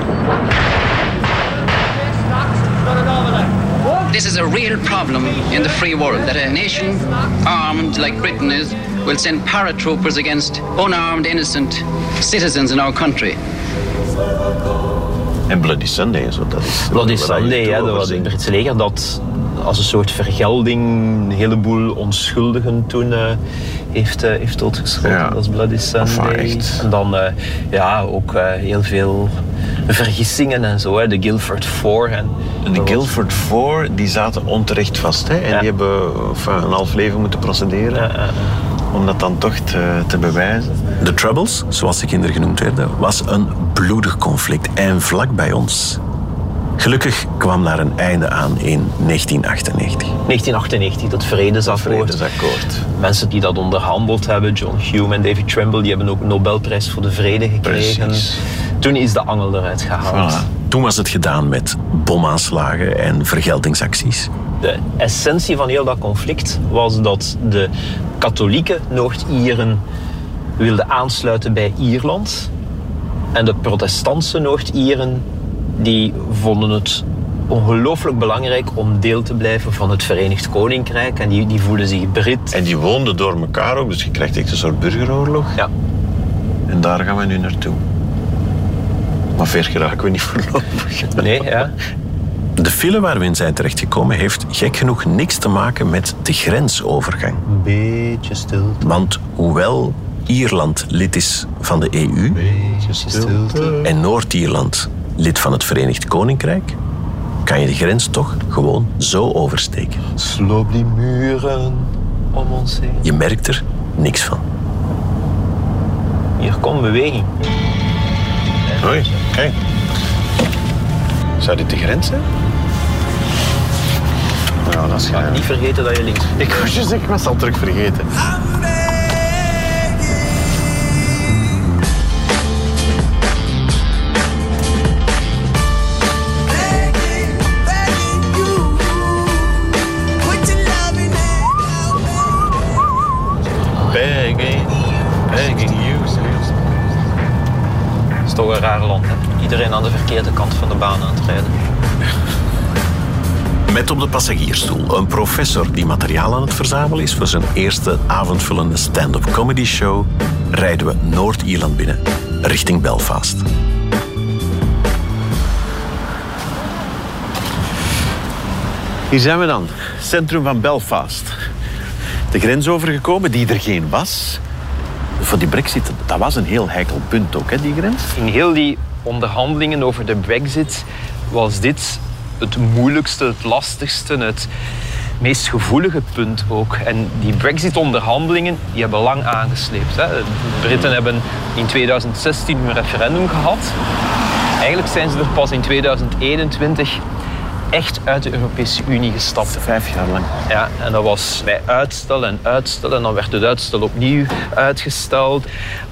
This is a real problem in the free world that a nation armed like Britain is will send paratroopers against unarmed innocent citizens in our country. En Bloody Sunday zo, dat is... Bloody Sunday, hè, dat was het leger dat als een soort vergelding een heleboel onschuldigen toen eh, heeft, eh, heeft doodgeschoten. Dat is Bloody Sunday. echt. En dan eh, ja, ook heel veel vergissingen en zo. Hè. De Guildford Four. En, En de Guildford Four die zaten onterecht vast. Hè? En die hebben enfin, een half leven moeten procederen. Om dat dan toch te, te bewijzen. De Troubles, zoals de kinderen genoemd werden, was een bloedig conflict en vlak bij ons. Gelukkig kwam daar een einde aan in 1998. 1998, dat vredesakkoord. Vredesakkoord. Mensen die dat onderhandeld hebben, John Hume en David Trimble, die hebben ook een Nobelprijs voor de vrede gekregen. Precies. Toen is de angel eruit gehaald. Voilà. Toen was het gedaan met bomaanslagen en vergeldingsacties. De essentie van heel dat conflict was dat de katholieke Noord-Ieren wilden aansluiten bij Ierland. En de protestantse Noord-Ieren die vonden het ongelooflijk belangrijk om deel te blijven van het Verenigd Koninkrijk. En die, die voelden zich Brit. En die woonden door elkaar ook, dus je krijgt echt een soort burgeroorlog. Ja. En daar gaan we nu naartoe. Maar ver geraken we niet voorlopig. Nee, ja. De file waar we in zijn terechtgekomen heeft gek genoeg niks te maken met de grensovergang. Een beetje stilte. Want hoewel Ierland lid is van de EU en Noord-Ierland lid van het Verenigd Koninkrijk, kan je de grens toch gewoon zo oversteken. Sloop die muren om ons heen. Je merkt er niks van. Hier komt beweging. Hoi, kijk. Zou dit de grens zijn? Nou, dat is Ga niet vergeten dat je links Ik was je zeggen, ik was al terug vergeten. Toch een raar land, hè? Iedereen aan de verkeerde kant van de baan aan het rijden. Met op de passagiersstoel een professor die materiaal aan het verzamelen is voor zijn eerste avondvullende stand-up comedy show, rijden we Noord-Ierland binnen, richting Belfast. Hier zijn we dan, centrum van Belfast. De grens overgekomen, die er geen was. Voor die brexit, dat was een heel heikel punt ook, hè, die grens. In heel die onderhandelingen over de brexit was dit het moeilijkste, het lastigste, het meest gevoelige punt ook. En die brexit-onderhandelingen die hebben lang aangesleept. Hè. De Britten hebben in 2016 een referendum gehad. Eigenlijk zijn ze er pas in 2021 echt uit de Europese Unie gestapt. Vijf jaar lang. Ja, en dat was bij uitstel en uitstel. En dan werd het uitstel opnieuw uitgesteld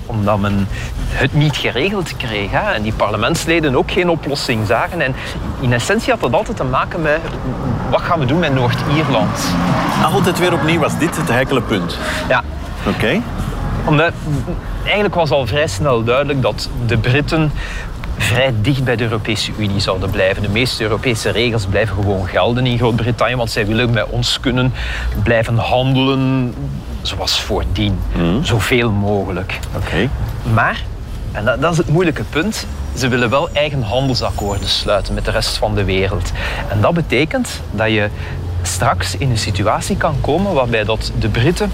omdat men het niet geregeld kreeg. Hè? En die parlementsleden ook geen oplossing zagen. En in essentie had dat altijd te maken met wat gaan we doen met Noord-Ierland. Altijd weer opnieuw was dit het heikele punt. Ja. Oké. Omdat eigenlijk was al vrij snel duidelijk dat de Britten vrij dicht bij de Europese Unie zouden blijven. De meeste Europese regels blijven gewoon gelden in Groot-Brittannië, want zij willen bij ons kunnen blijven handelen zoals voordien. Zoveel mogelijk. Oké. Maar, en dat, dat is het moeilijke punt, ze willen wel eigen handelsakkoorden sluiten met de rest van de wereld. En dat betekent dat je straks in een situatie kan komen waarbij dat de Britten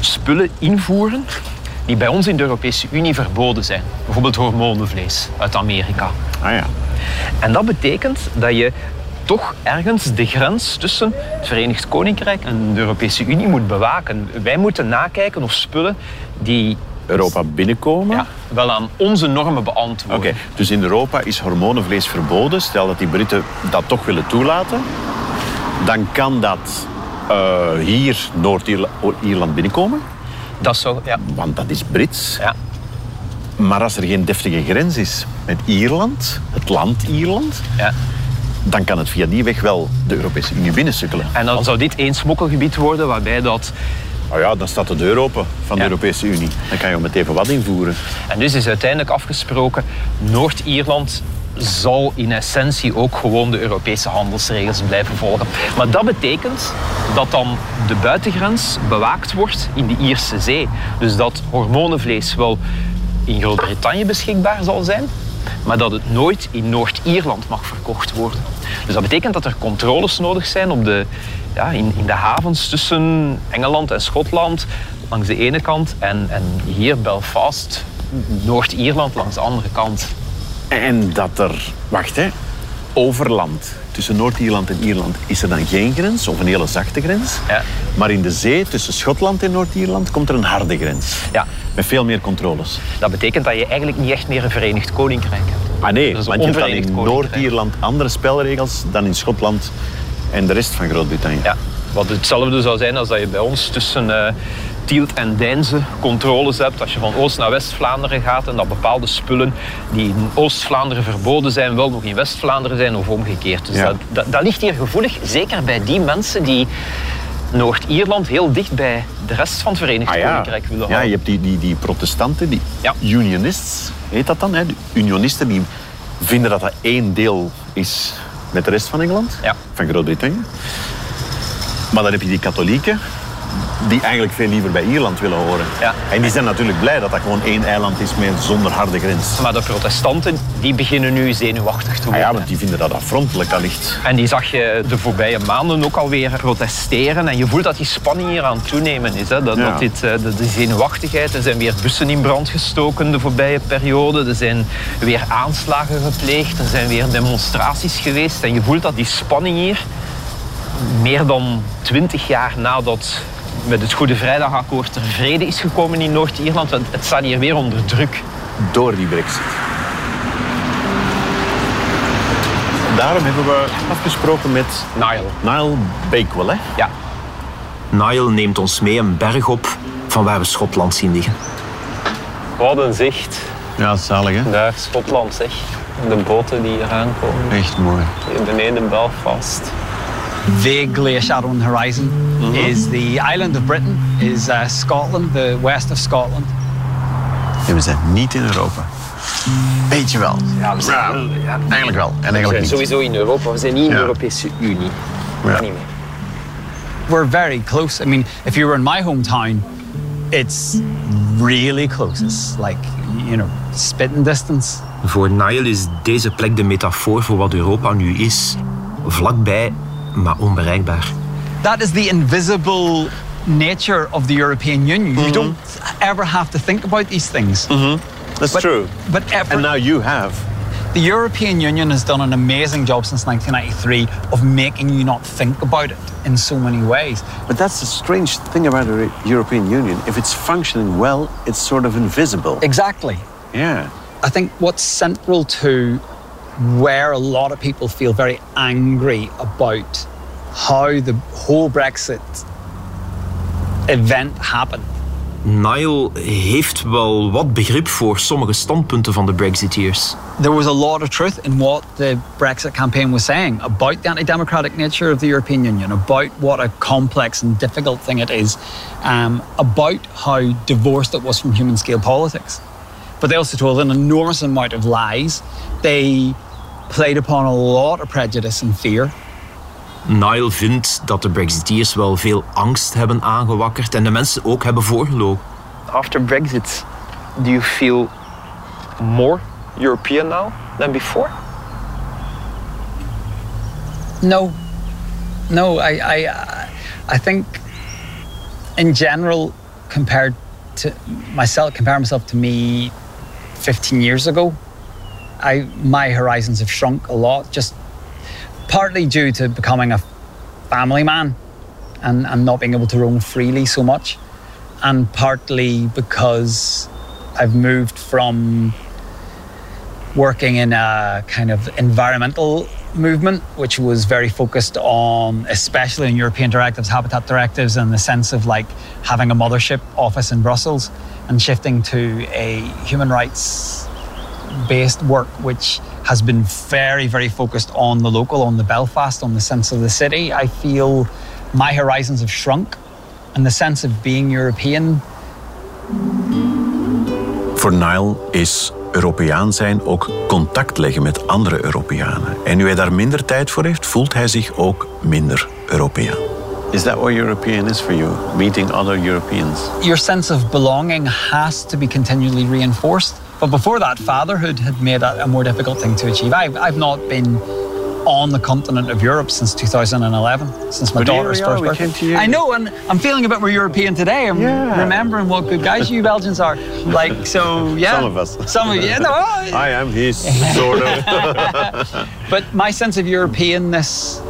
spullen invoeren die bij ons in de Europese Unie verboden zijn. Bijvoorbeeld hormonenvlees uit Amerika. Ah ja. En dat betekent dat je toch ergens de grens tussen het Verenigd Koninkrijk en de Europese Unie moet bewaken. Wij moeten nakijken of spullen die Europa binnenkomen. ja, wel aan onze normen beantwoorden. Oké, dus in Europa is hormonenvlees verboden. Stel dat die Britten dat toch willen toelaten, dan kan dat eh, hier Noord-Ierland binnenkomen. Dat zou, ja. Want dat is Brits. Ja. Maar als er geen deftige grens is met Ierland, het land Ierland, Ja. dan kan het via die weg wel de Europese Unie binnensukkelen. En dan zou dit één smokkelgebied worden waarbij dat... Nou ja, dan staat de deur open van de Europese Unie. Dan kan je met even wat invoeren. En dus is uiteindelijk afgesproken, Noord-Ierland zal in essentie ook gewoon de Europese handelsregels blijven volgen. Maar dat betekent dat dan de buitengrens bewaakt wordt in de Ierse Zee. Dus dat hormonenvlees wel in Groot-Brittannië beschikbaar zal zijn, maar dat het nooit in Noord-Ierland mag verkocht worden. Dus dat betekent dat er controles nodig zijn op de, ja, in, in de havens tussen Engeland en Schotland langs de ene kant en, en hier Belfast, Noord-Ierland langs de andere kant. En dat er, wacht hè, overland tussen Noord-Ierland en Ierland is er dan geen grens, of een hele zachte grens. Ja. Maar in de zee tussen Schotland en Noord-Ierland komt er een harde grens. Ja. Met veel meer controles. Dat betekent dat je eigenlijk niet echt meer een Verenigd Koninkrijk hebt. Ah nee, want je hebt in. Noord-Ierland andere spelregels dan in Schotland en de rest van Groot-Brittannië. Ja, wat hetzelfde zou zijn als dat je bij ons tussen eh, Tielt en Deinze controles hebt. Als je van Oost naar West-Vlaanderen gaat en dat bepaalde spullen die in Oost-Vlaanderen verboden zijn, wel nog in West-Vlaanderen zijn of omgekeerd. Dus Ja. dat, dat, dat ligt hier gevoelig, zeker bij die mensen die Noord-Ierland heel dicht bij de rest van het Verenigd Ah, ja. Koninkrijk willen ja, houden. je hebt die, die, die protestanten, die unionists, heet dat dan? Hè? De unionisten die vinden dat dat één deel is met de rest van Engeland, van Groot-Brittannië. Maar dan heb je die katholieken die eigenlijk veel liever bij Ierland willen horen. En die zijn natuurlijk blij dat dat gewoon één eiland is met zonder harde grens. Maar de protestanten die beginnen nu zenuwachtig te Ah worden. ja, want die vinden dat afrontelijk allicht. En die zag je de voorbije maanden ook alweer protesteren. En je voelt dat die spanning hier aan het toenemen is. Hè? Dat, Ja. dat dit, eh, de, de zenuwachtigheid. Er zijn weer bussen in brand gestoken de voorbije periode. Er zijn weer aanslagen gepleegd. Er zijn weer demonstraties geweest. En je voelt dat die spanning hier, meer dan twintig jaar nadat met het Goede Vrijdagakkoord er vrede is gekomen in Noord-Ierland, want het staat hier weer onder druk. Door die brexit. Daarom hebben we afgesproken met Niall. Niall Bakewell, hè? Ja. Niall neemt ons mee een berg op van waar we Schotland zien liggen. Wat een zicht. Ja, zalig hè? Daar, Schotland zeg. De boten die hier aankomen. Echt mooi. Beneden Belfast. Vaguely a shadow on the horizon is the island of Britain, is uh, Scotland, the west of Scotland. En we zijn niet in Europa. Beetje wel. Ja, eigenlijk wel. En We eigenlijk zijn niet. sowieso in Europa, we zijn niet in de Ja. Europese Unie. Ja. Kan niet meer. We're very close. I mean, if you were in my hometown, it's really close. It's like, you know, spitting distance. Voor Niall is deze plek de metafoor voor wat Europa nu is. Vlakbij, maar onbereikbaar. That is the invisible nature of the European Union. You mm-hmm. don't ever have to think about these things. Mm-hmm. That's But- true. But ever, And now you have. The European Union has done an amazing job since 1993 of making you not think about it in so many ways. But that's the strange thing about the European Union. If it's functioning well, it's sort of invisible. Exactly. Yeah. I think what's central to where a lot of people feel very angry about how the whole Brexit event happened. Niall heeft wel wat begrip voor sommige standpunten van de Brexiteers. There was a lot of truth in what the Brexit campaign was saying about the anti democratic nature of the European Union, about what a complex and difficult thing it is, um, about how divorced it was from human scale politics. But they also told an enormous amount of lies. They played upon a lot of prejudice and fear. Niall vindt dat de Brexiteers wel veel angst hebben aangewakkerd en de mensen ook hebben voorgelogen. After Brexit, do you feel more European now than before? No, no. I, I, I think, in general, compared to myself, compare myself to me, fifteen years ago, I my horizons have shrunk a lot. Just partly due to becoming a family man, and and not being able to roam freely so much, and partly because I've moved from working in a kind of environmental movement, which was very focused on, especially on European directives, habitat directives, and the sense of like having a mothership office in Brussels, and shifting to a human rights based work, which has been very, very focused on the local, on the Belfast, on the sense of the city. I feel my horizons have shrunk, and the sense of being European Voor Nile is Europeaan zijn ook contact leggen met andere Europeanen. En nu hij daar minder tijd voor heeft, voelt hij zich ook minder Europeaan. Is that what European is for you? Meeting other Europeans? your sense of belonging has to be continually reinforced But before that, fatherhood had made that a more difficult thing to achieve. I've, I've not been on the continent of Europe since 2011, since my But daughter's we are, first birthday. came to you. I know, and I'm feeling a bit more European today. I'm Yeah. remembering what good guys you Belgians are. Like, so yeah. Some of us. Some of you. No, I- I am He's sort of. but my sense of Europeanness,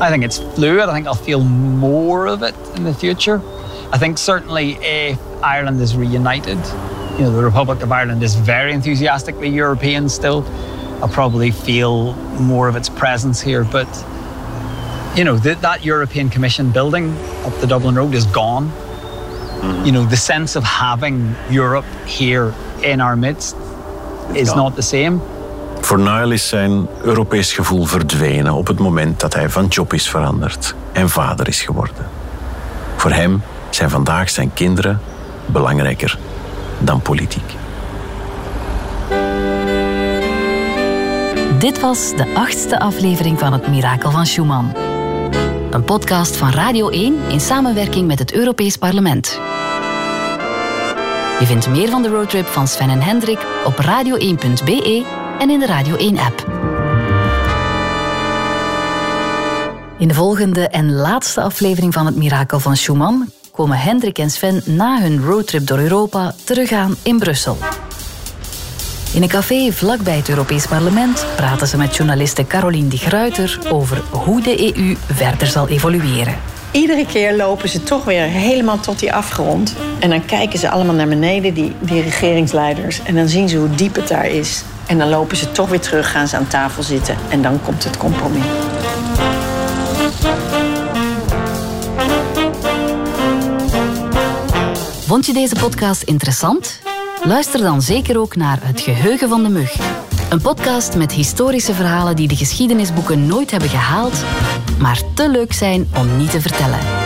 I think it's fluid. I think I'll feel more of it in the future. I think certainly if Ireland is reunited, you know, the Republic of Ireland is very enthusiastically European still. I'll probably feel more of its presence here. But, you know, th- that European Commission building up the Dublin Road is gone. You know, the sense of having Europe here in our midst is not the same. Voor Niall is zijn Europees gevoel verdwenen op het moment dat hij van job is veranderd en vader is geworden. Voor hem zijn vandaag zijn kinderen belangrijker dan politiek. Dit was de achtste aflevering van Het Mirakel van Schumann. Een podcast van Radio 1 in samenwerking met het Europees Parlement. Je vindt meer van de roadtrip van Sven en Hendrik op radio1.be en in de Radio 1-app. In de volgende en laatste aflevering van Het Mirakel van Schumann komen Hendrik en Sven na hun roadtrip door Europa terug aan in Brussel. In een café vlakbij het Europees Parlement praten ze met journaliste Caroline de Gruyter over hoe de EU verder zal evolueren. Iedere keer lopen ze toch weer helemaal tot die afgrond. En dan kijken ze allemaal naar beneden, die, die regeringsleiders. En dan zien ze hoe diep het daar is. En dan lopen ze toch weer terug, gaan ze aan tafel zitten. En dan komt het compromis. Vond je deze podcast interessant? Luister dan zeker ook naar Het Geheugen van de Mug. Een podcast met historische verhalen die de geschiedenisboeken nooit hebben gehaald, maar te leuk zijn om niet te vertellen.